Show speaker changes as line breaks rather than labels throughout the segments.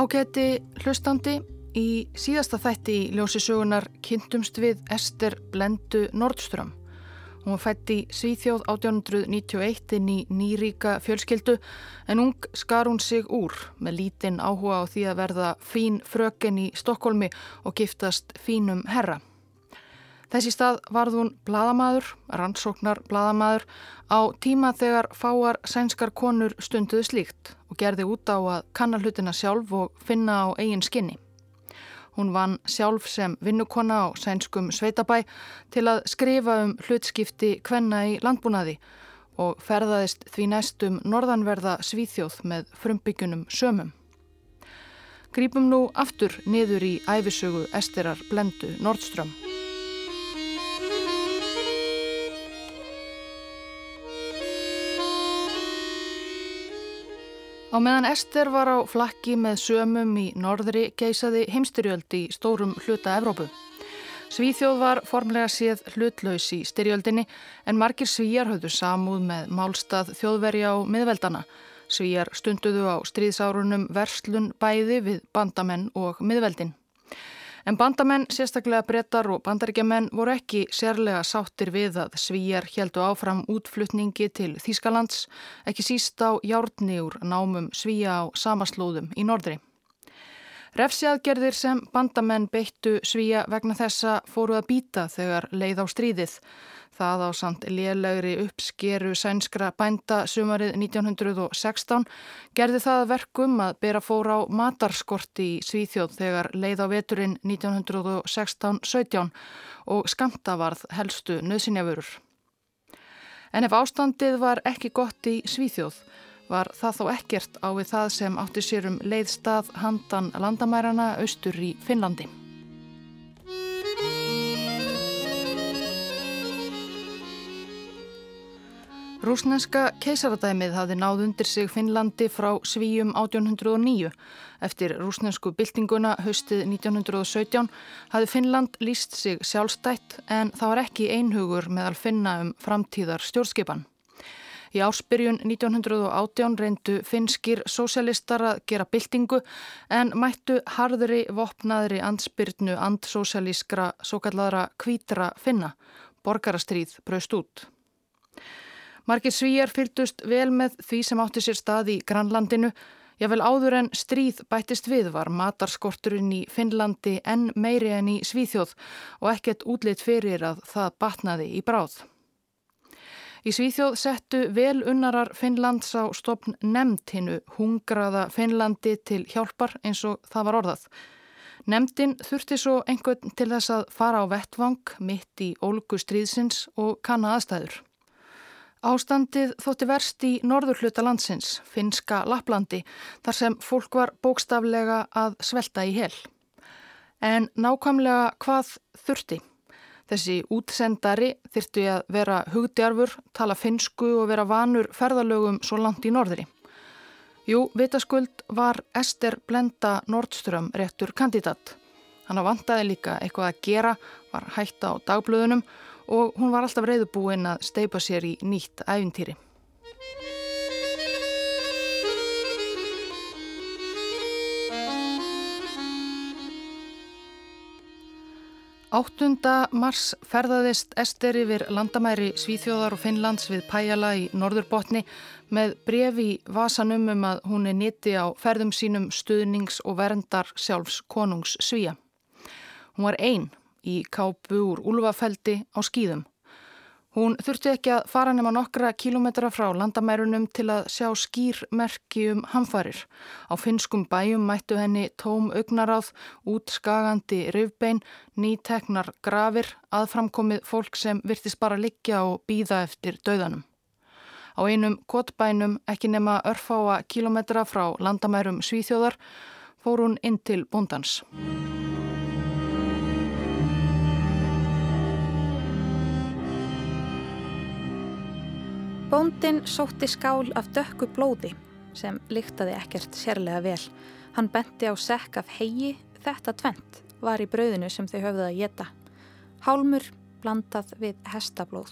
Ágæti hlustandi í síðasta þætti í ljósi sögunar kynntumst við Ester Blendu Nordström. Hún var fætt í Svíþjóð 1891 inn í nýríka fjölskyldu en ung skar hún sig úr með lítinn áhuga á því að verða fín fröken í Stokkólmi og giftast fínum herra. Þessi stað varð hún bladamæður, rannsóknar bladamæður á tíma þegar fáar sænskar konur stunduðu slíkt og gerði út á að kanna hlutina sjálf og finna á eigin skinni. Hún vann sjálf sem vinnukonna á sænskum sveitabæ til að skrifa um hlutskipti kvenna í landbúnaði og ferðaðist því næstum norðanverða svíþjóð með frumbyggunum sömum. Grípum nú aftur niður í æfisögu Esterar Blendu Nordström. Á meðan Ester var á flakki með sömum í norðri geisaði heimstyrjöld í stórum hluta Evrópu. Svíþjóð var formlega séð hlutlaus í styrjöldinni en margir svíjar höfðu samúð með málstað þjóðverja á miðveldana. Svíjar stunduðu á stríðsárunum verslun bæði við bandamenn og miðveldin. En bandamenn, sérstaklega brettar og bandaríkjaman voru ekki sérlega sáttir við að svíjar heldu áfram útflutningi til Þýskalands, ekki síst á járni úr námum svíja á samaslóðum í norðri. Refsjaðgerðir sem bandamenn beittu svíja vegna þessa fóru að býta þegar leið á stríðið. Það á samt lélegri uppskeru sænskra bænda sumarið 1916 gerði það verkum að bera fóra á matarskorti í Svíþjóð þegar leið á veturinn 1916-17 og skamta varð helstu nöðsynjavörur. En ef ástandið var ekki gott í Svíþjóð var það þó ekkert á við það sem átti sér um leiðstað handan landamærarna austur í Finnlandi. Rúsneska keisaradæmið hafði náð undir sig Finnlandi frá Svíjum 1809. Eftir rúsnesku byltinguna haustið 1917 hafði Finnland líst sig sjálfstætt en það var ekki einhugur meðal finna um framtíðar stjórnskipan. Í áspyrjun 1918 reyndu finskir sósialistar að gera byltingu en mættu harðri vopnaðri andspyrnu andsósialískra svo kallara kvítra finna. Borgarastríð braust út. Markið svíjar fylgdust vel með því sem átti sér stað í Granlandinu. Jável áður en stríð bættist við var matarskorturinn í Finnlandi enn meiri enn í Svíþjóð og ekkert útlitt fyrir að það batnaði í bráð. Í Svíþjóð settu vel unnarar Finnlands á stopn nefnd hinnu hungraða Finnlandi til hjálpar eins og það var orðað. Nemndin þurfti svo einhvern til þess að fara á vettvang mitt í ólgu stríðsins og kanna aðstæður. Ástandið þótti verst í norður hluta landsins, finska Laplandi, þar sem fólk var bókstaflega að svelta í hel. En nákvæmlega hvað þurfti? Þessi útsendari þyrfti að vera hugdjarfur, tala finsku og vera vanur ferðalögum svo langt í norðri. Jú, vitaskuld var Ester Blenda Nordström réttur kandidat. Hann vantaði líka eitthvað að gera, var hætta á dagblöðunum og hún var alltaf reyðubúinn að steipa sér í nýtt æfintýri. Áttunda mars ferðaðist Ester yfir landamæri Svíþjóðar og Finnlands við Pæjala í Norðurbotni með brefi í vasanum um að hún er niti á ferðum sínum stuðnings og verndar sjálfs konungs Svíja. Hún var einn í kápu úr úlvafeldi á skýðum. Hún þurfti ekki að fara nema nokkra kílometra frá landamærunum til að sjá skýrmerki um hamfarir. Á finskum bæjum mættu henni tóm augnaráð, útskagandi rifbein, nýteknar grafir, aðframkomið fólk sem virtist bara liggja og býða eftir döðanum. Á einum kottbænum ekki nema örfáa kílometra frá landamærum Svíþjóðar fór hún inn til bóndans.
Bóndin sótti skál af dökku blóði sem lyktaði ekkert sérlega vel. Hann benti á sekk af hegi, þetta tvent var í brauðinu sem þau höfðuð að geta. Hálmur blandað við hestablóð.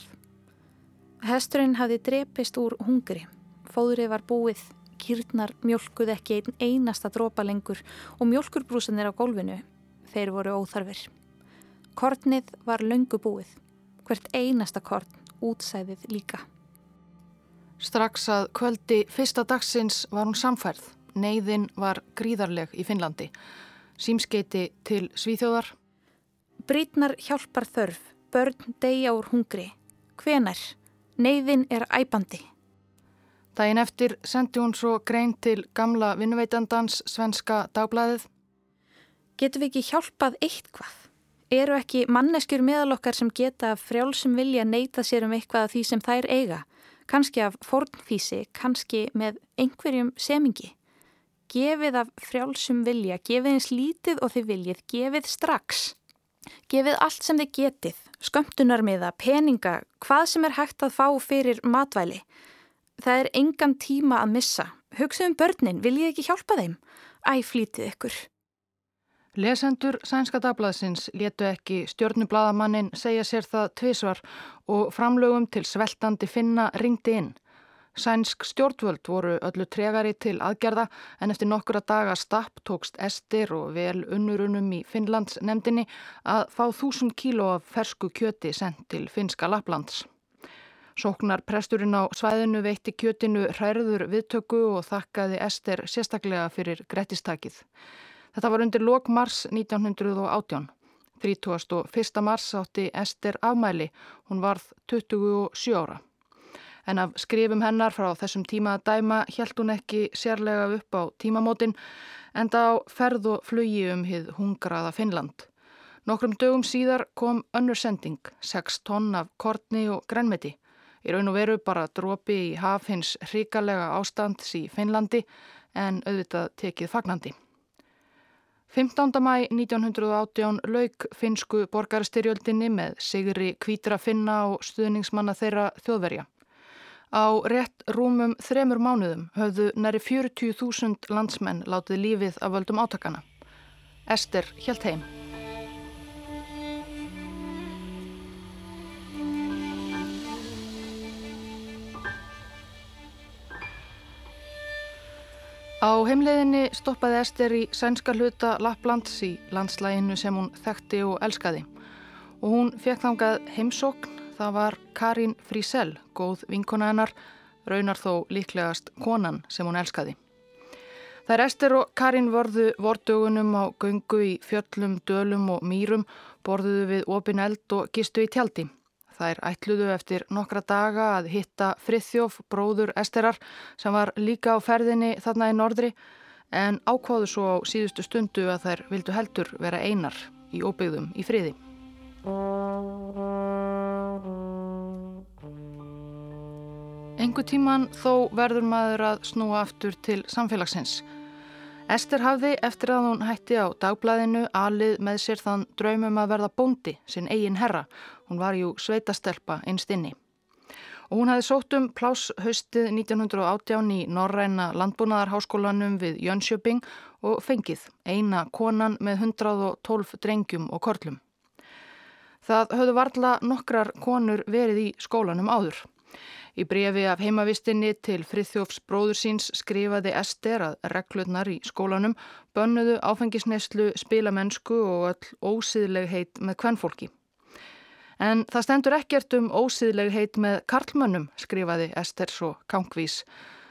Hesturinn hafði drepist úr hungri. Fóðrið var búið, Kýrnar mjölkuð ekki einn einasta drópa lengur og mjölkurbrúsanir á gólfinu, þeir voru óþarfir. Kortnið var löngu búið, hvert einasta korn útsæðið líka.
Strax að kvöldi fyrsta dagsins var hún samfærð. Neiðin var gríðarleg í Finnlandi. Símskeiti til Svíþjóðar.
Brítnar hjálpar þörf, börn deyja úr hungri. Hvenar? Neiðin er æbandi.
Dæin eftir sendi hún svo grein til gamla vinnuveitandans svenska dagblæðið.
Getur við ekki hjálpað eitthvað? Eru ekki manneskjur meðalokkar sem geta frjálsum vilja neyta sér um eitthvað af því sem þær eiga? Kanski af fornfísi, kannski með einhverjum semingi? Gefið af frjálsum vilja, gefið eins lítið og þið viljið, gefið strax. Gefið allt sem þið getið, skömmtunarmiða, peninga, hvað sem er hægt að fá fyrir matvæli. Það er engan tíma að missa. Hugsaðum börnin, vil ég ekki hjálpa þeim? Æ, flítið ykkur.
Lesendur Sænska dagblaðsins letu ekki stjórnublaðamannin segja sér það tvísvar og framlögum til sveltandi finna ringdi inn. Sænsk stjórnvöld voru öllu tregari til aðgerða en eftir nokkura daga stapp tókst estir og vel unnurunum í Finnlands nefndinni að fá þúsund kíló af fersku kjöti sendt til finska Lapplands. Sóknar presturinn á svæðinu veitti kjötinu hræður viðtöku og þakkaði Ester sérstaklega fyrir grettistakið. Þetta var undir lok mars 1918. 31. mars átti Ester afmæli, hún varð 27 ára. En af skrifum hennar frá þessum tíma að dæma held hún ekki sérlega upp á tímamótin en þá ferð og flugi um hið hungraða Finnland. Nokkrum dögum síðar kom önnur sending, 6 tonn af kortni og grænmeti. Í raun og veru bara drópi í haf hins hrikalega ástands í Finnlandi en auðvitað tekið fagnandi. 15. mæ 1918 lauk finsku borgarstyrjöldinni með sigri kvítra finna og stuðningsmanna þeirra þjóðverja. Á rétt rúmum þremur mánuðum höfðu næri 40.000 landsmenn látið lífið af völdum átakana. Ester helt Á heimleiðinni stoppaði Ester í sænska hluta Lapplands í landslæginu sem hún þekkti og elskaði. Og hún fekk þangað heimsókn, það var Karin Frísell, góð vinkona hennar, raunar þó líklegast konan sem hún elskaði. Þær Ester og Karin vorðu vordugunum á göngu í fjöllum, dölum og mýrum, borðuðu við opin eld og gistu í tjaldi. Þær ætluðu eftir nokkra daga að hitta Frithjóf, bróður Esterar, sem var líka á ferðinni þarna í norðri, en ákváðu svo á síðustu stundu að þær vildu heldur vera einar í óbyggðum í friði. Engu tíman þó verður maður að snúa aftur til samfélagsins. Ester hafði eftir að hún hætti á dagblæðinu alið með sér þann draumum að verða bóndi, sinn eigin herra. Hún var jú sveitastelpa einst inni. Og hún hafði sótt um plás haustið 1918 í Norræna landbúnaðarháskólanum við Jönköping og fengið eina konan með 112 drengjum og korlum. Það höfðu varla nokkrar konur verið í skólanum áður. Í brefi af heimavistinni til Frithjófs bróður síns skrifaði Ester að reglurnar í skólanum bönnuðu áfengisneslu, spilamennsku og öll ósýðlegheit með kvennfólki. En það stendur ekkert um ósýðlegheit með karlmönnum, skrifaði Ester svo kankvís,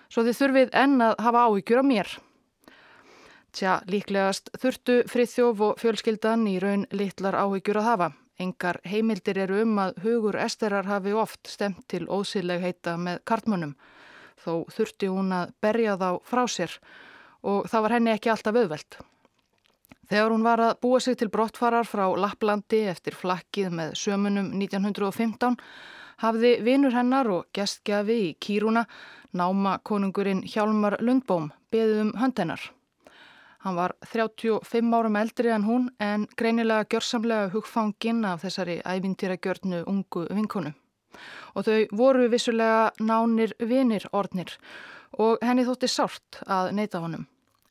svo þið þurfið enn að hafa áhyggjur á mér. Tja, líklegast þurftu Frithjóf og fjölskyldan í raun litlar áhyggjur að hafa. Engar heimildir eru um að hugur esterar hafi oft stemt til ósýrlegheita með kartmönnum þó þurfti hún að berja þá frá sér og það var henni ekki alltaf auðvelt. Þegar hún var að búa sig til brottfarar frá Lapplandi eftir flakkið með sömunum 1915 hafði vinur hennar og gestgjafi í Kýruna náma konungurinn Hjálmar Lundbóm beðið um hönd hennar. Hann var 35 árum eldri en hún en greinilega gjörsamlega hugfanginn af þessari ævintýragjörnu ungu vinkonu. Og þau voru vissulega nánir vinir ornir og henni þótti sárt að neyta honum.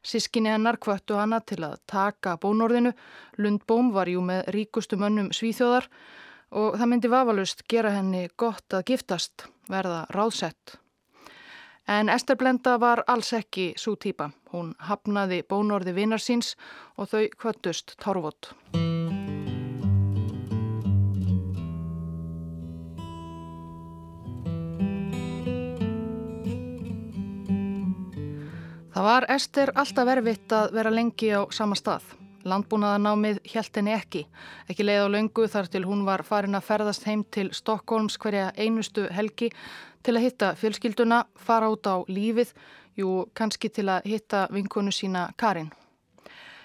Sískinni hennar kvöttu hana til að taka bónorðinu. Lundbóm var jú með ríkustu mönnum svíþjóðar og það myndi vafalust gera henni gott að giftast, verða ráðsett. En Ester Blenda var alls ekki svo týpa. Hún hafnaði bónorði vinnar síns og þau kvöttust tárvot. Það var Ester alltaf erfitt að vera lengi á sama stað. Landbúnaðanámið hjælt henni ekki. Ekki leið á löngu þar til hún var farin að ferðast heim til Stokkólms hverja einustu helgi til að hitta fjölskylduna, fara út á lífið, jú kannski til að hitta vinkonu sína Karin.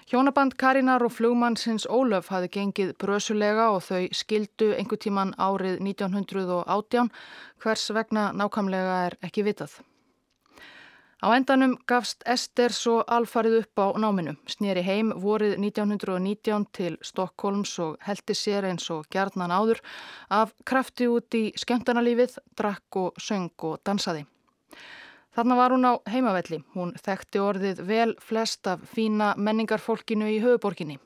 Hjónaband Karinar og flugmannsins Ólöf hafi gengið brösulega og þau skildu einhver tíman árið 1918 hvers vegna nákvæmlega er ekki vitað. Á endanum gafst Ester svo alfarið upp á náminu, snýri heim vorið 1919 til Stokkólms og heldi sér eins og gjarnan áður af krafti út í skemmtarnalífið, drakk og söng og dansaði. Þarna var hún á heimavelli, hún þekkti orðið vel flest af fína menningarfólkinu í höfuborginni.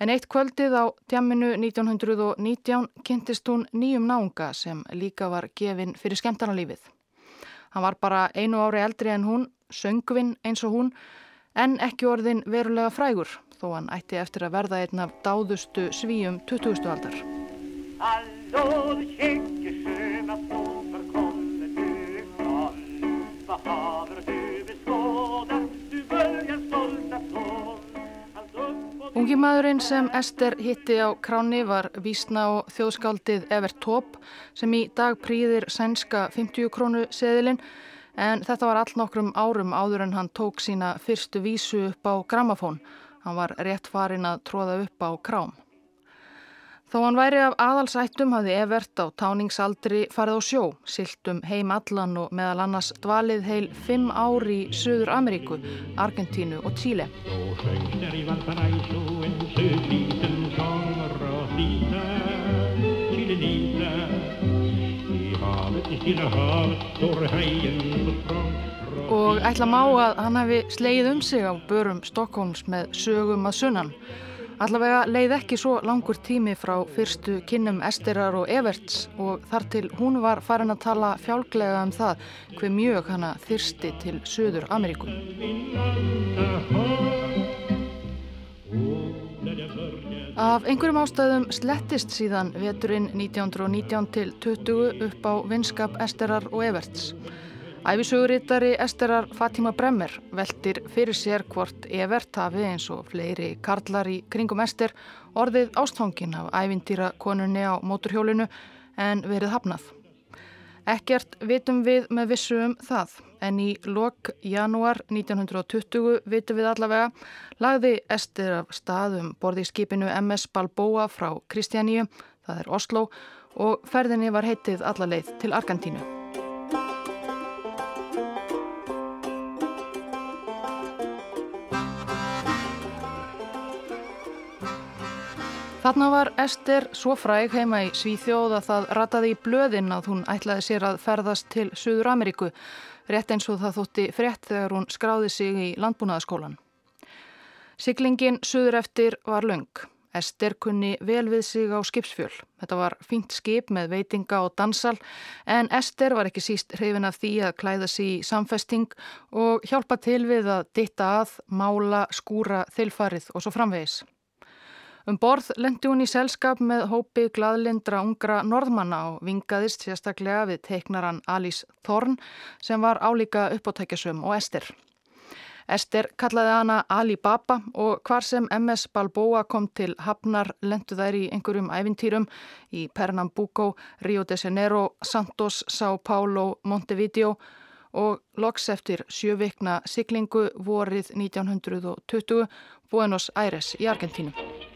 En eitt kvöldið á tjamminu 1919 kynntist hún nýjum náunga sem líka var gefin fyrir skemmtarnalífið. Hann var bara einu ári eldri en hún, söngvinn eins og hún, en ekki orðin verulega frægur, þó hann ætti eftir að verða einn af dáðustu svíum 20. aldar. Hallå, Ungi maðurinn sem Ester hitti á kráni var vísna á þjóðskáldið Evert Taube sem í dag prýðir sænska 50 krónu seðilinn en þetta var all nokkrum árum áður en hann tók sína fyrstu vísu upp á gramafón. Hann var rétt farin að tróða upp á krám. Þó hann væri af aðalsættum hafði Evert á táningsaldri farið á sjó, siltum heim allan og meðal annars dvalið heil fimm ári í Suður Ameríku, Argentínu og Tíle. Og ætla má að hann hefði sleið um sig á börum Stokkólms með sögum að sunnan. Allavega leið ekki svo langur tími frá fyrstu kynnum Esterar og Everts og þar til hún var farin að tala fjálglega um það hver mjög hana þyrsti til Suður Ameríku. Af einhverjum ástæðum slettist síðan veturinn 1919 til 20 upp á vinskap Esterar og Everts. Æfisögurittari Esterar Fatima Bremmer veldir fyrir sér hvort Evert hafi eins og fleiri karlar í kringum Ester orðið ástfangin af ævintýra konunni á móturhjólinu en verið hafnað. Ekkert vitum við með vissu um það en í lok janúar 1920 vitum við allavega lagði Ester af staðum borði í skipinu MS Balboa frá Kristjaníu, það er Oslo og ferðinni var heitið allaleið til Argentínu. Þarna var Ester svo fræg heima í Svíþjóð að það rataði í blöðin að hún ætlaði sér að ferðast til Suður Ameríku, rétt eins og það þótti frétt þegar hún skráði sig í landbúnaðaskólan. Siglingin Suður eftir var laung. Ester kunni vel við sig á skipsfjöl. Þetta var fínt skip með veitinga og dansal en Ester var ekki síst hrifin af því að klæða sig í samfesting og hjálpa til við að ditta að, mála, skúra, þilfarið og svo framvegis. Um borð lendi hún í selskap með hópi gladlindra ungra norðmanna og vingaðist sérstaklega við teiknaran Alice Thorn sem var álíka uppáttækjasum og Ester. Ester kallaði hana Ali Baba og hvar sem MS Balboa kom til Hafnar lendu þær í einhverjum ævintýrum í Pernambuco, Rio de Janeiro, Santos, São Paulo, Montevideo og loks eftir sjövikna siglingu vorið 1920 Buenos Aires í Argentínu.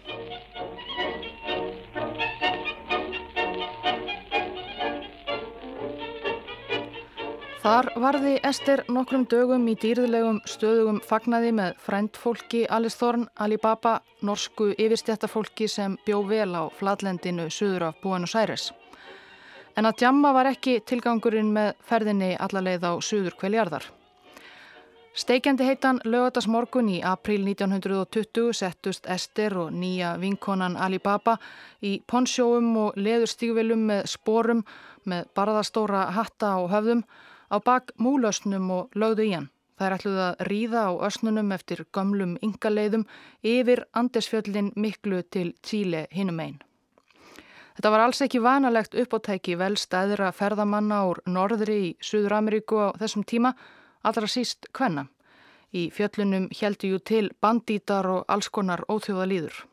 Þar varði Ester nokkrum dögum í dýrðilegum stöðugum fagnaði með frændfólki Alice Thorn, Alibaba, norsku yfirstjættafólki sem bjó vel á fladlendinu söður af Buenos Aires. En að djamma var ekki tilgangurinn með ferðinni allarleið á söður kveljarðar. Steikjandi heitan lögatast morgun í april 1920 settust Ester og nýja vinkonan Alibaba í ponsjóum og leðurstígvelum með sporum með barðastóra hatta á höfðum á bak múlausnum og lögðu í hann. Það er ætluð að ríða á ösnunum eftir gamlum yngaleiðum yfir Andesfjöllin miklu til Tíle hinum einn. Þetta var alls ekki vanalegt uppáttæki vel stæðra ferðamanna úr norðri í Suður Ameríku á þessum tíma, allra síst hvenna. Í fjöllunum heldu jú til bandítar og alls konar óþjóðalýður.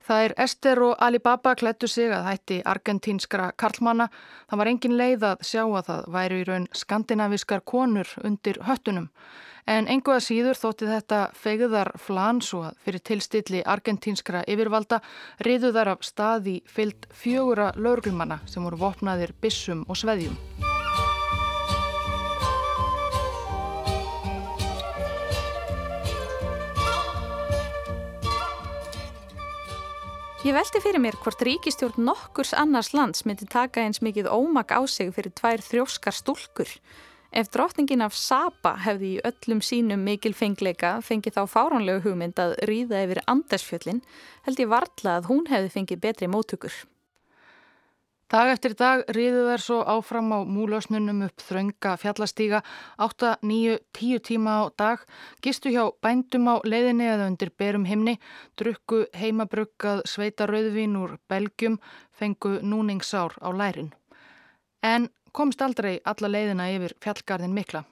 Það er Ester og Alibaba klættu sig að hætti argentínskra karlmanna. Það var engin leið að sjá að það væri í raun skandinaviskar konur undir höttunum. En engu að síður þótti þetta fegðar flans og fyrir tilstilli argentínskra yfirvalda riðu þar af staði fyllt fjögura laurglumanna sem voru vopnaðir bissum og sveðjum.
Ég veldi fyrir mér hvort ríkistjórn nokkurs annars lands myndi taka eins mikið ómak á sig fyrir tvær þrjóskar stúlkur. Ef drotningin af Saba hefði í öllum sínum mikil fengleika fengið þá fáránlegu hugmynd að ríða yfir Andersfjöllin held ég varla að hún hefði fengið betri móttökur.
Dag eftir dag riðu þær svo áfram á múlausnunum upp þrönga fjallastíga, 8, 9, 10 tíma á dag, gistu hjá bændum á leiðinni eða undir berum himni, drukku heimabrukkað sveita rauðvín úr belgjum, fengu núningsár á lærin. En komst aldrei alla leiðina yfir fjallgarðin mikla.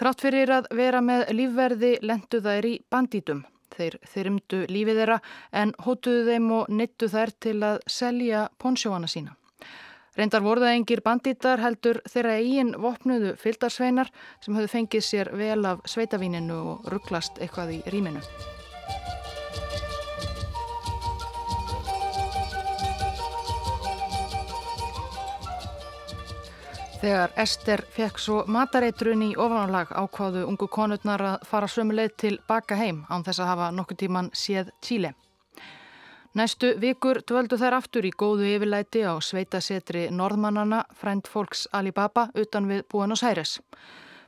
Þrátt fyrir að vera með lífverði lendu þær í bandítum. Þeir þyrmdu lífið þeirra en hótuðu þeim og nittu þær til að selja ponsjóana sína. Reyndar voruða engir bandítar heldur þeirra eigin vopnuðu fyldarsveinar sem höfðu fengið sér vel af sveitavíninu og rugglast eitthvað í rýminu. Þegar Ester fekk svo matareitrun í ofanálag ákváðu ungu konurnar að fara sömuleið til baka heim án þess að hafa nokkur tíman séð Tíle. Næstu vikur dvöldu þær aftur í góðu yfirlæti á sveitasetri Norðmannana frænt fólks Alibaba utan við Buenos Aires.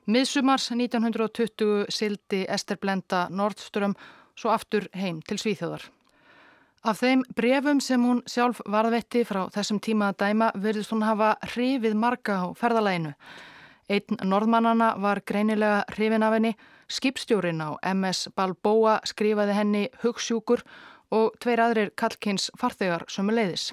Miðsumars 1920 sildi Ester Blenda Nordström svo aftur heim til Svíþjóðar. Af þeim brefum sem hún sjálf varðvetti frá þessum tíma að dæma verðist hún hafa hrifið marga á ferðalæginu. Einn norðmannana var greinilega hrifin af henni, skipstjórin á MS Balboa skrifaði henni hugssjúkur og tveir aðrir kalkins farþegar sömu leiðis.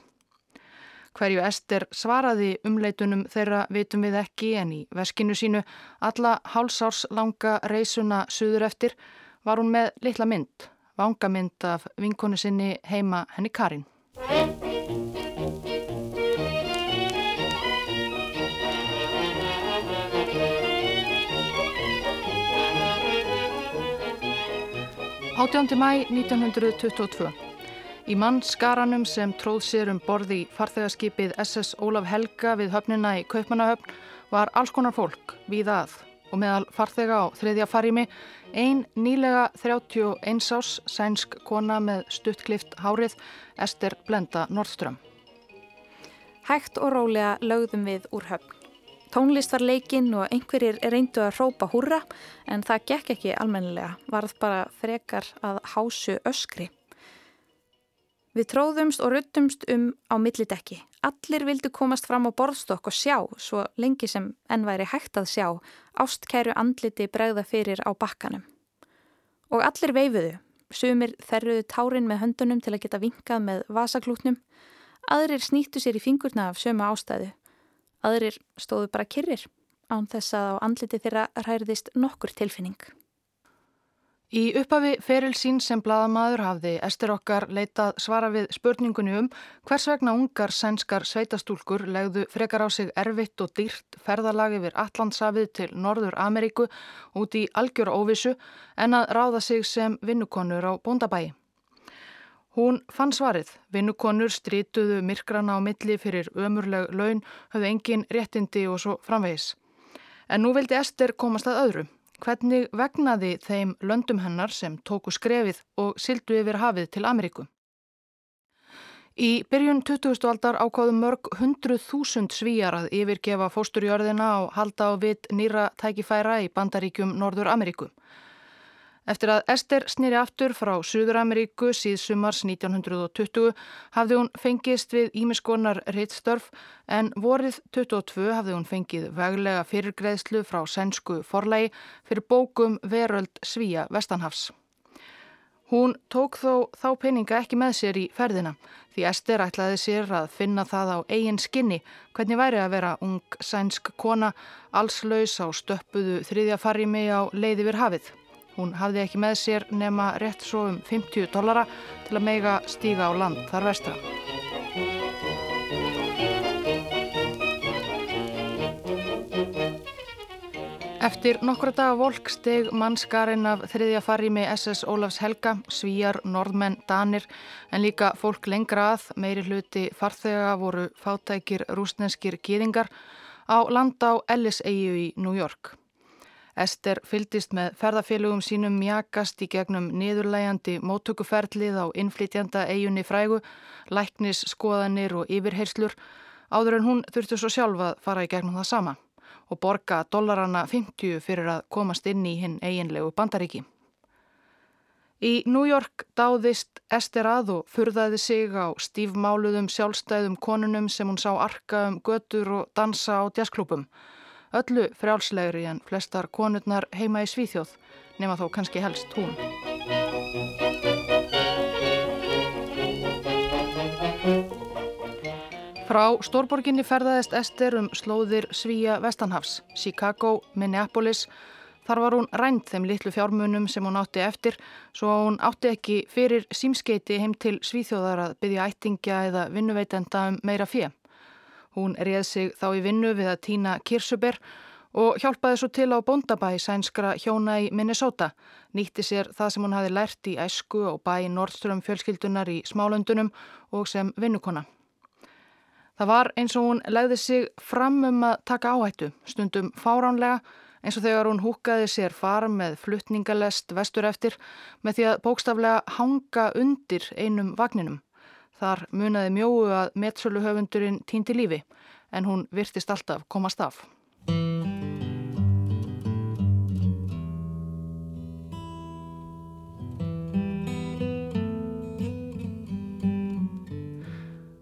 Hverju Ester svaraði umleitunum þeirra vitum við ekki en í veskinu sínu alla hálsárs langa reysuna suður eftir var hún með litla mynd vangamind af vinkonu sinni heima henni Karin. Átjándi mæ 1922. Í mannskaranum sem tróð sér um borði farþegarskipið SS Ólaf Helga við höfnina í Kaupmannahöfn var alls konar fólk við að og meðal farþega á þriðja farimi Einn nýlega 31 ás sænsk kona með stuttklift hárið Ester Blenda Nordström.
Hægt og rólega lögðum við úr höfn. Tónlist var leikinn og einhverjir reyndu að rópa húrra en það gekk ekki almennilega, varð bara frekar að hásu öskri. Við tróðumst og ruttumst um á millidekki. Allir vildu komast fram á borðstokk og sjá, svo lengi sem enn væri hægt að sjá, ástkæru andliti bregða fyrir á bakkanum. Og allir veifuðu, sumir þerruðu tárin með höndunum til að geta vinkað með vasaklútnum, aðrir snýttu sér í fingurna af sömu ástæðu, aðrir stóðu bara kyrrir án þess að á andliti þeirra ræðist nokkur tilfinning.
Í upphafi feril sín sem bladamadur hafði Ester okkar leitað svara við spurningunni um hvers vegna ungar sænskar sveitastúlkur legðu frekar á sig erfitt og dýrt ferðalagi við Allandsafið til Norður Ameríku út í algjör óvissu en að ráða sig sem vinnukonur á bóndabæi. Hún fann svarið. Vinnukonur strítuðu myrkrana á milli fyrir ömurleg laun, höfðu engin réttindi og svo framvegis. En nú vildi Ester komast að öðru. Hvernig vegnaði þeim löndum hennar sem tóku skrefið og sildu yfir hafið til Ameríku? Í byrjun 20. aldar ákváðu mörg hundruð þúsund svíjar að yfirgefa fósturjörðina og halda á vitt nýra tækifæra í bandaríkjum Norður Ameríku. Eftir að Ester snýri aftur frá Suður-Ameríku síð sumars 1920 hafði hún fengist við ímiskonar reittstörf en vorið 22 hafði hún fengið veglega fyrirgreðslu frá sænsku forlegi fyrir bókum Veröld Svíja Vestanhafs. Hún tók þó þá peninga ekki með sér í ferðina því Ester ætlaði sér að finna það á eigin skinni hvernig væri að vera ung sænsk kona allslaus á stöppuðu þriðja farimi á leiði við hafið. Hún hafði ekki með sér nema rétt svo um 50 dollara til að meiga stíga á land þar vestra. Eftir nokkra daga volk steg mannskarinn af þriðja farri með SS Ólafs Helga, svíjar, norðmenn, danir en líka fólk lengra að, meiri hluti farþega voru fátækir rúsnenskir gýðingar á land á Ellis-eyju í New York. Ester fyldist með ferðafélugum sínum mjakast í gegnum niðurlægandi móttökuferlið á innflytjanda eigunni frægu, læknis, skoðanir og yfirherslur áður en hún þurftu svo sjálf að fara í gegnum það sama og borga dollarana 50 fyrir að komast inn í hinn eiginlegu bandaríki. Í New York dáðist Ester að og furðaði sig á stífmáluðum sjálfstæðum konunum sem hún sá arka um götur og dansa á jazzklúpum öllu frjálslegri en flestar konurnar heima í Svíþjóð, nema þó kannski helst hún. Frá stórborginni ferðaðist Ester um slóðir Svíja Vestanhafs, Chicago, Minneapolis. Þar var hún rænt þeim litlu fjármunum sem hún átti eftir, svo hún átti ekki fyrir símskeiti heim til Svíþjóðar að byggja ættingja eða vinnuveitenda um meira fjö. Hún réð sig þá í vinnu við að týna kirsuber og hjálpaði svo til á bóndabæ sænskra hjóna í Minnesota. Nýtti sér það sem hún hafi lært í æsku og bæ Nordström fjölskyldunar í smálöndunum og sem vinnukona. Það var eins og hún legði sig fram um að taka áhættu, stundum fáránlega, eins og þegar hún húkaði sér far með fluttningalest vestur eftir með því að bókstaflega hanga undir einum vagninum. Þar munaði mjóu að metsölu höfundurinn týndi lífi en hún virtist alltaf komast af.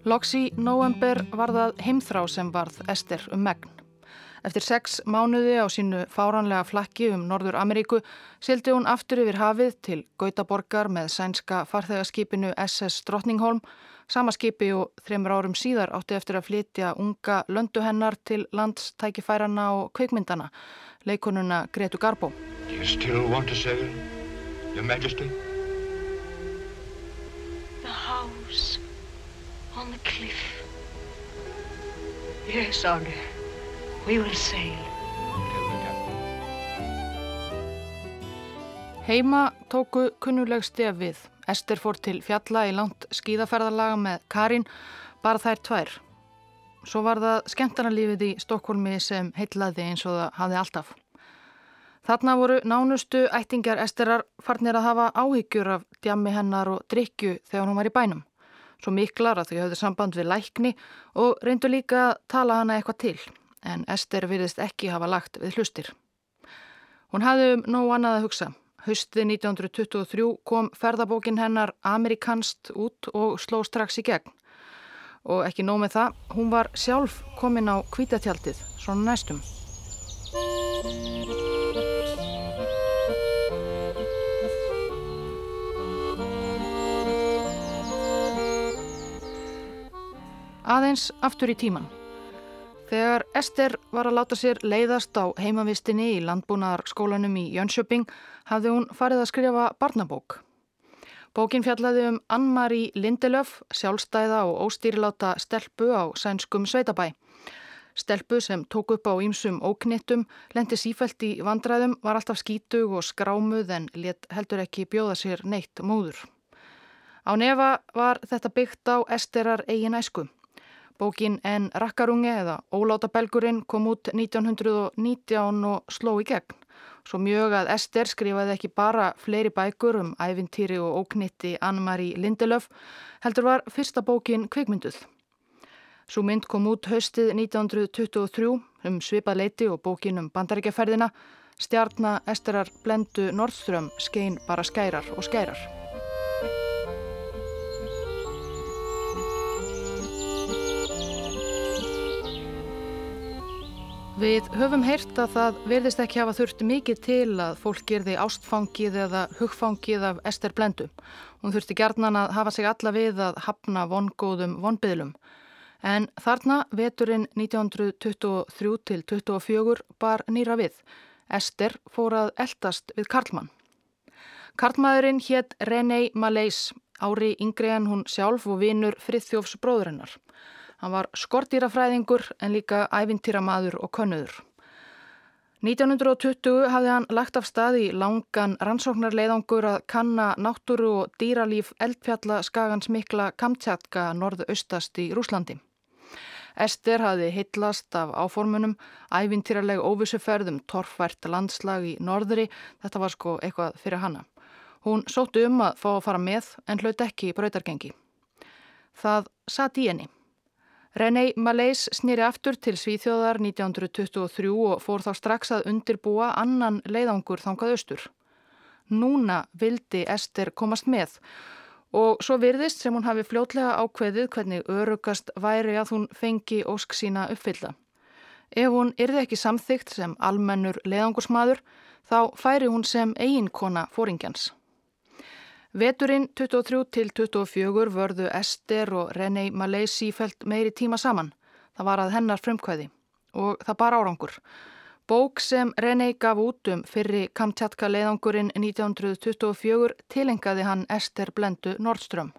Loks í november var það heimþrá sem varð Ester um megn. Eftir sex mánuði á sínu fáranlega flakki um Norður Ameríku sildi hún aftur yfir hafið til Gautaborgar með sænska farþegarskipinu SS Drottningholm. Sama skipi og þreymur árum síðar átti eftir að flytja unga löndu hennar til landstækifærana og kveikmyndana, leikonuna Gretu Garbo. You still want to sail, your majesty? The house on the cliff. Yes, honor. We will sail. Heima tóku kunnuleg stef við. Ester fór til fjalla í langt skíðaferðarlaga með Karin, bara þær tvær. Svo var það skemmtarnalífið í Stokkólmi sem heitlaði eins og það hafði alltaf. Þarna voru nánustu ættingar Esterar farnir að hafa áhyggjur af djammi hennar og drikju þegar hún var í bænum. Svo miklar að þau höfðu samband við lækni og reyndu líka að tala hana eitthvað til en Ester virðist ekki hafa lagt við hlustir. Hún hafði um nóg annað að hugsa. Haustið 1923 kom ferðabókin hennar Amerikanst út og sló strax í gegn. Og ekki nóg með það, hún var sjálf komin á kvítatjaldið, svona næstum. Aðeins aftur í tíman. Þegar Ester var að láta sér leiðast á heimavistinni í landbúnaðarskólanum í Jönköping hafði hún farið að skrifa barnabók. Bókin fjallaði um Ann-Marie Lindelöf, sjálfstæða og óstýriláta stelpu á sænskum sveitabæ. Stelpu sem tók upp á ýmsum óknittum, lendi sífælt í vandræðum, var alltaf skítug og skrámuð en heldur ekki bjóða sér neitt móður. Á nefa var þetta byggt á Esterar eigin æsku. Bókin En rakkarungi eða Ólátabelgurinn kom út 1919 og sló í gegn. Svo mjög að Ester skrifaði ekki bara fleiri bækur um ævintýri og óknitti Ann-Marie Lindelöf, heldur var fyrsta bókin kvikmynduð. Svo mynd kom út haustið 1923 um svipað leiti og bókin um bandaríkjaferðina Stjarnar Esterar Blendu Nordström skein bara skærar og skærar. Við höfum heyrt að það verðist ekki hafa þurft mikið til að fólk gerði ástfangið eða hugfangið af Ester Blendu. Hún þurfti gerðnan að hafa sig alla við að hafna vongóðum vonbyðlum. En þarna veturinn 1923 til 24 bar nýra við. Ester fór að eldast við Karlmann. Karlmaðurinn hétt René Malais, ári yngri en hún sjálf og vinur Friðþjófs bróðurinnar. Hann var skortýrafræðingur en líka ævintýramaður og könnuður. 1920 hafði hann lagt af stað í langan rannsóknarleiðangur að kanna náttúru og dýralíf eldfjalla skagans mikla Kamtjatka norðaustast í Rúslandi. Ester hafði hittlast af áformunum, ævintýraleg óvissuferðum, torfvært landslag í norðri, þetta var sko eitthvað fyrir hanna. Hún sóttu um að fá að fara með en hlaut ekki í brautargengi. Það satt í henni. René Malais snýri aftur til Svíþjóðar 1923 og fór þá strax að undirbúa annan leiðangur þangað austur. Núna vildi Ester komast með og svo virðist sem hún hafi fljótlega ákveðið hvernig örugast væri að hún fengi ósk sína uppfylla. Ef hún yrði ekki samþygt sem almennur leiðangursmaður þá færi hún sem eiginkona fóringjans. Veturinn 23 til 24 vörðu Ester og René Malay sífælt meiri tíma saman. Það var að hennar frumkvæði og það bar árangur. Bók sem René gaf út um fyrri Kamtjatka leiðangurinn 1924 tilengaði hann Ester Blendu Nordström.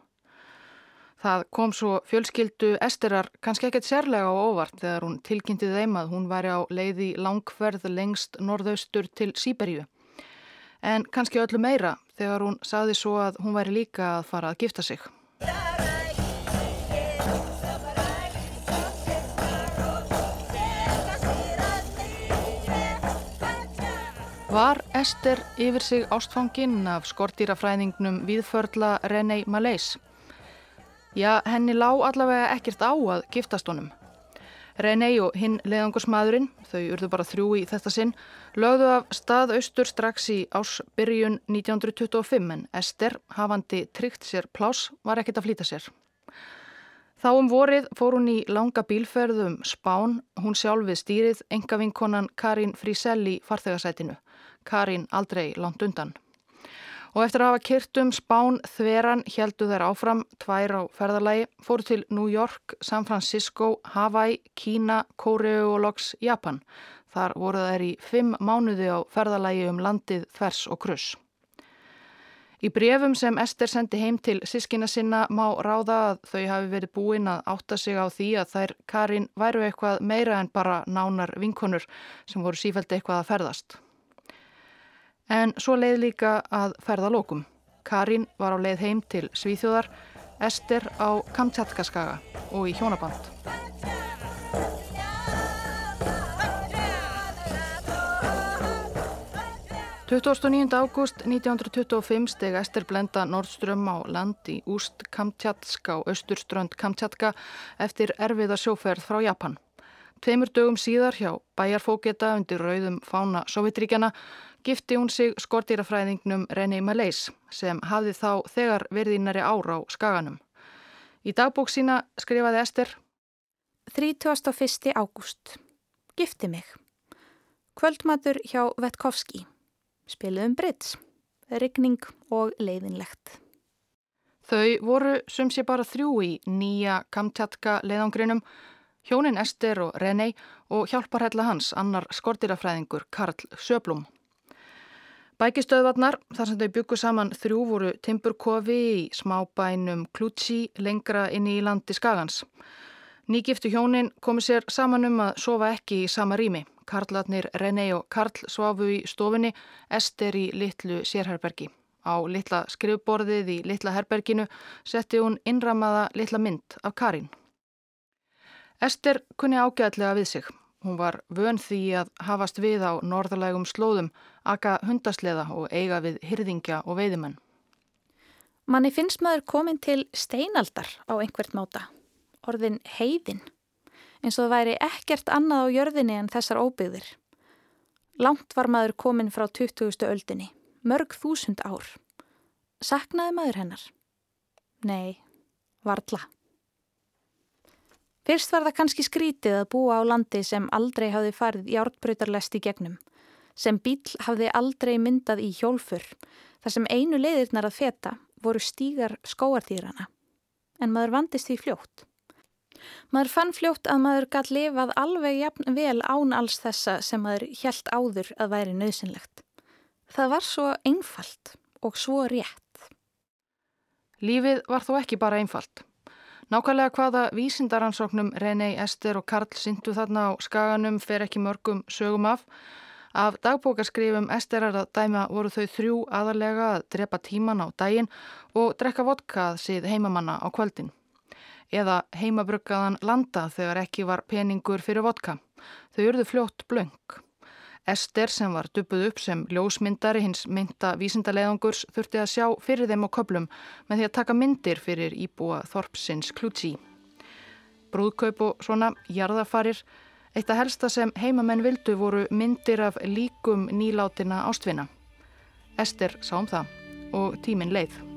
Það kom svo fjölskyldu Esterar kannski ekkert sérlega á óvart þegar hún tilkynnti þeim að hún væri á leiði langferð lengst norðaustur til Sýberíu en kannski öllu meira þegar hún saði svo að hún væri líka að fara að gifta sig. Var Ester yfir sig ástfanginn af skortýrafræðingnum viðförla René Malais? Já, henni lá allavega ekkert á að giftast honum. René og hinn leðangursmaðurinn, þau urðu bara þrjú í þetta sinn, lögðu af stað austur strax í ásbyrjun 1925 en Ester, hafandi tryggt sér plás, var ekkert að flýta sér. Þá um vorið fór hún í langa bílferðum Spán, hún sjálf við stýrið, enga vinkonan Karin Friselli farþegarsætinu. Karin aldrei langt undan. Og eftir að hafa kyrt um Spán þveran heldu þær áfram tvær á ferðarlægi, fóru til New York, San Francisco, Hawaii, Kína, Kóreu og loks Japan. Þar voru þær í fimm mánuði á ferðarlægi um landið Þvers og Kruss. Í brefum sem Ester sendi heim til sískina sinna má ráða að þau hafi verið búin að átta sig á því að þær Karin væru eitthvað meira en bara nánar vinkonur sem voru sífælt eitthvað að ferðast. En svo leið líka að ferða lókum. Karin var á leið heim til Svíþjóðar, Ester á Kamtjatkaskaga og í hjónaband. ...29. ágúst 1925 steg Ester Blenda Nordström á land í Úst Kamtjatsk á austurströnd Kamtjatka eftir erfiða sjóferð frá Japan. Tveimur dögum síðar hjá bæjarfóketa undir rauðum fána Sovjetríkjana gifti hún sig skortýrafræðingnum René Malais sem hafði þá þegar verðinari ára á skaganum. Í dagbók sína skrifaði Ester
31. ágúst. Gifti mig. Kvöldmatur hjá Vetkovski. Spiluðum Brits. Ryggning og leiðinlegt.
Þau voru sem sé bara þrjú í nýja Kamtjatka leiðangrinum, hjónin Ester og René og hjálparhella hans, annar skortýrafræðingur Karl Söblum. Bækistöðvarnar, þar sem þau byggu saman þrjú voru Timburkofi í smábænum Klútsi lengra inn í landi Skagans. Nýgiftu hjónin komi sér saman um að sofa ekki í sama rými. Karlatnir René og Karl svafu í stofinni, Ester í litlu sérherbergi. Á litla skrifborðið í litla herberginu setti hún innramaða litla mynd af Karin. Ester kunni ágæðlega við sig. Hún var vön því að hafast við á norðalægum slóðum, aka hundasleða og eiga við hyrðingja og veiðimenn.
Manni finnst maður komin til steinaldar á einhvert máta, orðin heiðin, eins og það væri ekkert annað á jörðinni en þessar óbyggðir. Langt var maður komin frá 20. öldinni, mörg þúsund ár. Saknaði maður hennar? Nei, varðla. Fyrst var það kannski skrítið að búa á landi sem aldrei hafði farið jártbröytarlest í gegnum, sem bíl hafði aldrei myndað í hjólfur, þar sem einu leiðirnar að feta voru stígar skóarþýrana. En maður vandist því fljótt. Maður fann fljótt að maður gætt lifað alveg jafn vel án alls þessa sem maður helt áður að væri nöðsynlegt. Það var svo einfalt og svo rétt.
Lífið var þó ekki bara einfalt. Nákvæmlega hvaða vísindaransóknum René, Ester og Karl syndu þarna á skaganum fer ekki mörgum sögum af. Af dagbókarskrifum Esterar að dæma voru þau þrjú aðalega að drepa tíman á daginn og drekka vodkað síð heimamanna á kvöldin eða heimabruggaðan landa þegar ekki var peningur fyrir vodka. Þau urðu fljótt blöng. Ester sem var dupuð upp sem ljósmyndari hins mynda vísindaleðangurs þurfti að sjá fyrir þeim á köplum með því að taka myndir fyrir íbúa Þorpsins klútsi. Brúðkaup og svona jarðafarir, eitt að helsta sem heimamenn vildu voru myndir af líkum nýlátina ástvinna. Ester sá um það og tímin leið.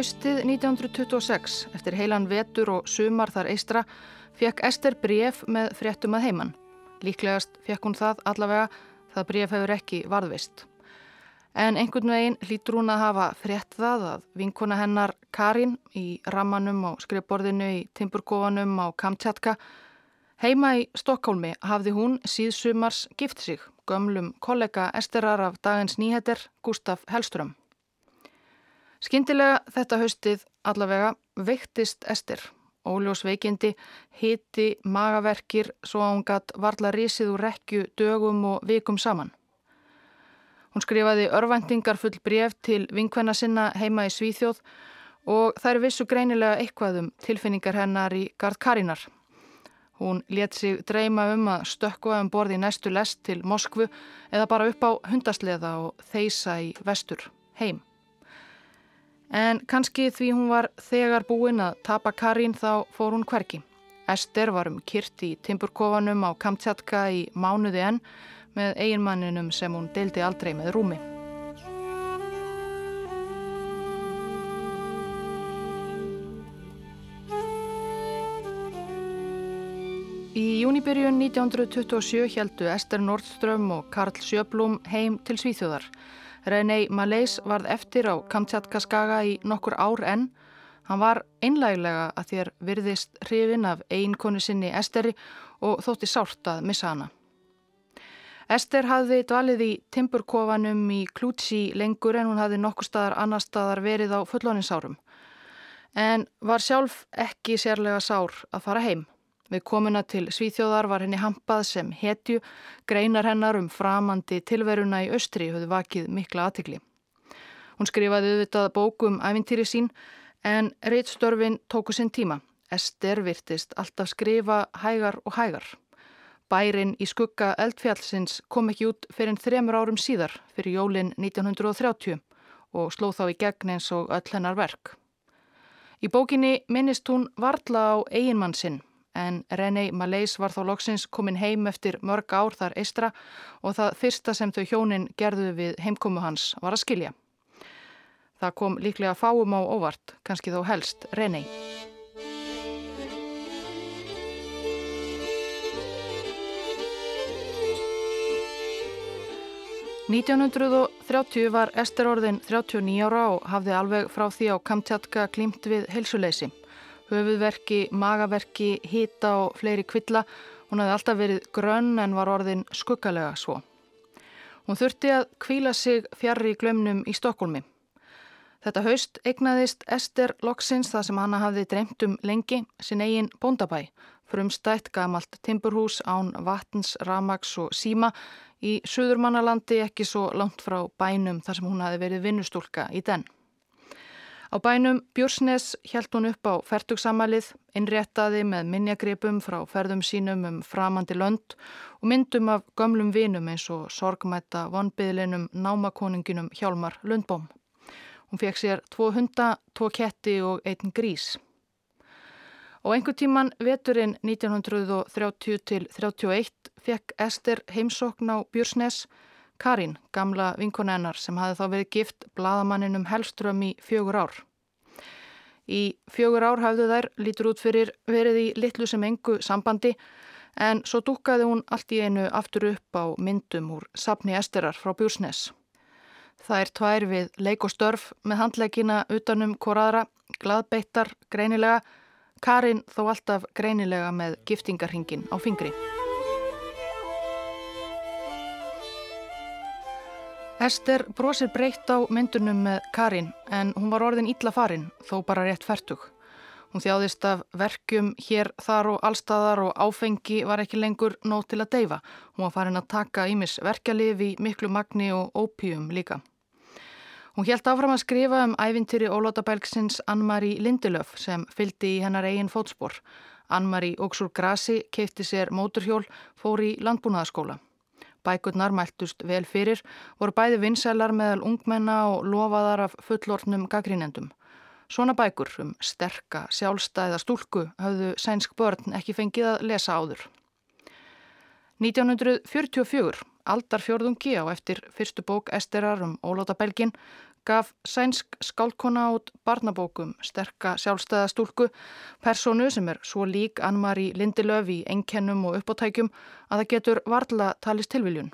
Haustið 1926, eftir heilan vetur og sumar þar eistra, fekk Ester bref með fréttum að heiman. Líklegast fekk hún það allavega, það bref hefur ekki varðvist. En einhvern veginn hlýtur hún að hafa frétt það að vinkona hennar Karin í rammanum og skrifborðinu í Timburkofanum á Kamtjatka heima í Stokkólmi hafði hún síðsumars gift sig, gömlum kollega Esterar af dagins nýheter Gustaf Hellström. Skindilega þetta haustið allavega veiktist Ester. Óljós veikindi, hiti, magaverkir svo að hún gatt varla risið úr rekju dögum og vikum saman. Hún skrifaði örvendingar full bref til vinkvenna sinna heima í Svíþjóð og þær vissu greinilega eitthvað um tilfinningar hennar í Gard Karinar. Hún let sig dreyma um að stökkva um borði næstu lest til Moskvu eða bara upp á hundasleða og þeisa í vestur heim. En kannski því hún var þegar búin að tapa Karin þá fór hún hverki. Ester var um kyrt í timburkofanum á Kamtjatka í mánuði enn með eiginmanninum sem hún deildi aldrei með rúmi. Í júnibyrjun 1927 heldu Ester Nordström og Karl Sjöblum heim til Svíþjóðar. René Malais varð eftir á Kamtjatka skaga í nokkur ár enn. Hann var einlæglega að þér virðist hrifin af einkonu sinni Esteri og þótti sárt að missa hana. Ester hafði dvalið í timburkofanum í Klútsi lengur en hún hafði nokkur staðar annar staðar verið á fullóninsárum. En var sjálf ekki sérlega sár að fara heim. Við komuna til Svíþjóðar var henni hampað sem hetju, greinar hennar um framandi tilveruna í Östri höfðu vakið mikla aðtikli. Hún skrifaði auðvitað bókum æfintýri sín en reittstörfin tóku sinn tíma. Ester virtist alltaf skrifa hægar og hægar. Bærin í skugga eldfjallsins kom ekki út fyrir þremur árum síðar fyrir jólin 1930 og sló þá í gegn eins og öll hennar verk. Í bókinni minnist hún varla á eiginmann sinn en René Malais var þá loksins komin heim eftir mörg ár þar eistra og það fyrsta sem þau hjónin gerðu við heimkomu hans var að skilja. Það kom líklega fáum á óvart, kannski þó helst René. –1930 var Ester orðin 39 ára og hafði alveg frá því á Kamtjatka klímt við heilsuleysi höfuðverki, magaverki, hita og fleiri kvilla. Hún hafði alltaf verið grönn en var orðin skuggalega svo. Hún þurfti að kvíla sig fjarr í glömnum í Stokkólmi. Þetta haust eignaðist Ester Loksins það sem hanna hafði dreymt um lengi, sin eigin bóndabæ, frumstætt gamalt timburhús án vatns, ramags og síma í Suðurmannalandi ekki svo langt frá bænum þar sem hún hafi verið vinnustúlka í den. Á bænum Björsnes hjælt hún upp á fertugsammalið, innréttaði með minjagripum frá ferðum sínum um framandi lönd og myndum af gömlum vinum eins og sorgmætta vonbyðlinum námakoninginum Hjálmar Lundbóm. Hún fekk sér tvo hunda, tvo ketti og einn grís. Og einhver tíman veturinn 1930-31 fekk Ester heimsokn á Björsnes, Karin, gamla vinkonennar sem hafi þá verið gift bladamanninum Hellström í fjögur ár. Í fjögur ár hafðu þær lítur út fyrir verið í litlu sem engu sambandi en svo dúkaði hún allt í einu aftur upp á myndum úr sapni Esterar frá Bjúsnes. Það er tvær við leik og störf með handleikina utanum koraðra, gladbeittar, greinilega, Karin þó alltaf greinilega með giftingarhingin á fingri. Ester brosir breytt á myndunum með Karin en hún var orðin ítla farin þó bara rétt færtug. Hún þjáðist af verkjum hér, þar og allstaðar og áfengi var ekki lengur nót til að deyfa. Hún var farin að taka ímis verkjalið í miklu magni og ópíum líka. Hún helt áfram að skrifa um ævintýri Ólótabælgsins Ann-Marí Lindelöf sem fyldi í hennar eigin fótspor. Ann-Marí Óksur Grasi keipti sér móturhjól, fór í landbúnaðaskóla. Bækurnar mæltust vel fyrir, voru bæði vinsælar meðal ungmenna og lofaðar af fullortnum gaggrínendum. Svona bækur um sterka, sjálfstæða stúlku hafðu sænsk börn ekki fengið að lesa áður. 1944, aldarfjörðungi á eftir fyrstu bók Esterar um Ólóta Belgin, gaf sænsk skálkona át barnabókum sterka sjálfstæða stúlku, personu sem er svo lík Ann-Marí Lindelöf í enkennum og uppáttækjum að það getur varla talist tilviljun.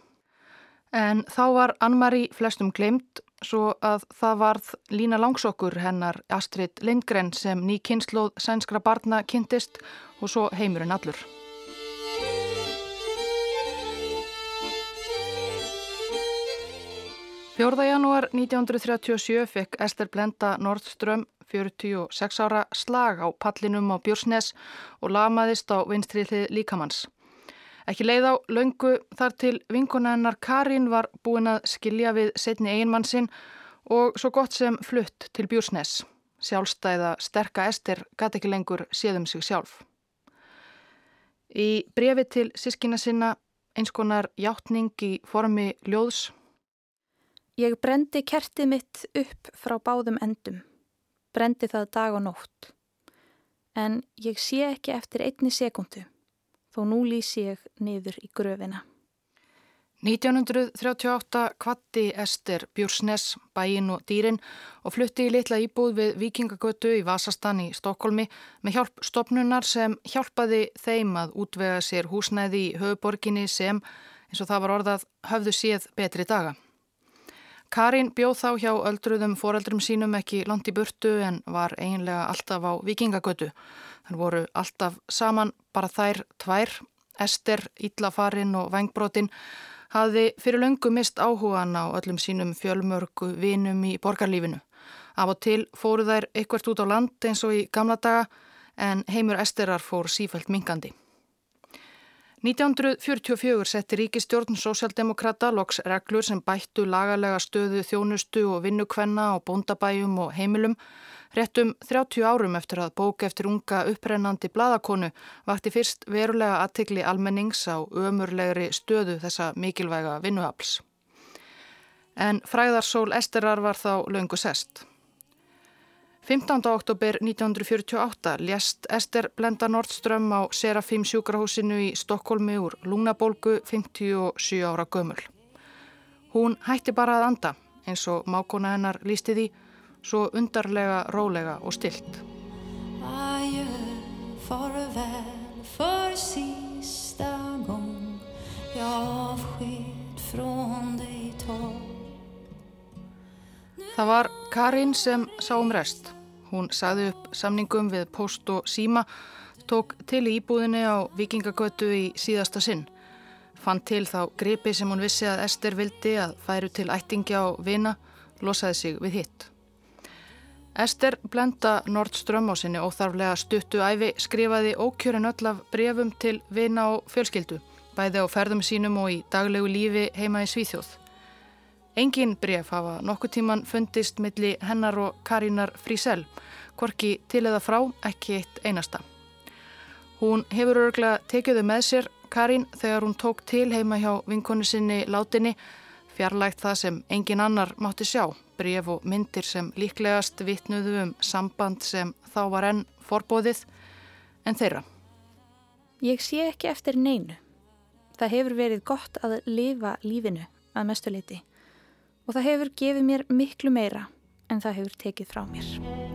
En þá var Ann-Marí flestum glemt svo að það varð lína langsokkur hennar Astrid Lindgren sem ný kynnslóð sænskra barna kynntist og svo heimurinn allur. 4. janúar 1937 fekk Ester Blenda Nordström 46 ára slag á pallinum á Björsnes og lamaðist á vinstriðlið líkamanns. Ekki leið á laungu þar til vinkunennar Karin var búin að skilja við setni eiginmann sinn og svo gott sem flutt til Björsnes. Sjálfstæða sterka Ester gæti ekki lengur séðum sig sjálf. Í brefi til sískina sinna einskonar hjáttning í formi ljóðs
Ég brendi kertið mitt upp frá báðum endum. Brendi það dag og nótt. En ég sé ekki eftir einni sekundu, þó nú lýsi ég niður í gröfina.
1938 kvatti Ester Bjúrsnes, bæin og dýrin og flutti í litla íbúð við Vikingagötu í Vasastan í Stokkólmi með hjálp stopnunar sem hjálpaði þeim að útvega sér húsnæði í höfuborginni sem, eins og það var orðað, höfðu séð betri daga. Karin bjóð þá hjá öldruðum foreldrum sínum ekki langt í burtu en var eiginlega alltaf á vikingagötu. Þann voru alltaf saman bara þær tvær, Ester, Íllafarin og Vengbrotin hafði fyrir löngu mist áhugan á öllum sínum fjölmörgu vinum í borgarlífinu. Af og til fóru þær eitthvert út á land eins og í gamla daga en heimur Esterar fór sífælt mingandi. 1944 setti ríkistjórn Sósialdemokrata loks reglur sem bættu lagalega stöðu þjónustu og vinnukvenna á bóndabæjum og heimilum. Réttum 30 árum eftir að bók eftir unga upprennandi bladakonu vakti fyrst verulega aðtikli almennings á ömurlegri stöðu þessa mikilvæga vinnuhafls. En fræðarsól Esterar var þá löngu sest. 15. oktober 1948 lést Ester Blenda Nordström á Serafím sjúkrahúsinu í Stokkólmi úr lungnabolgu 57 ára gömul. Hún hætti bara að anda eins og mákona hennar lísti því svo undarlega, rólega og stilt. Adjö, Það var Karin sem sá um rest. Hún sagði upp samningum við post og síma, tók til í íbúðinni á vikingagötu í síðasta sinn. Fann til þá gripi sem hún vissi að Ester vildi að færu til ættingja og vina, losaði sig við hitt. Ester blenda Nordström á sinni óþarflega stuttu æfi skrifaði ókjörin öll af brefum til vina og fjölskyldu, bæði á ferðum sínum og í daglegu lífi heima í Svíþjóð. Engin bref hafa nokkuð tíman fundist milli hennar og Karínar Frísell, hvorki til eða frá, ekki eitt einasta. Hún hefur örglega tekjuðu með sér, Karín, þegar hún tók til heima hjá vinkonu sinni látinni, fjarlægt það sem engin annar mátti sjá, bref og myndir sem líklegast vittnuðu um samband sem þá var enn forbóðið, en þeirra.
Ég sé ekki eftir neinu. Það hefur verið gott að lifa lífinu að mestu leiti og það hefur gefið mér miklu meira en það hefur tekið frá mér.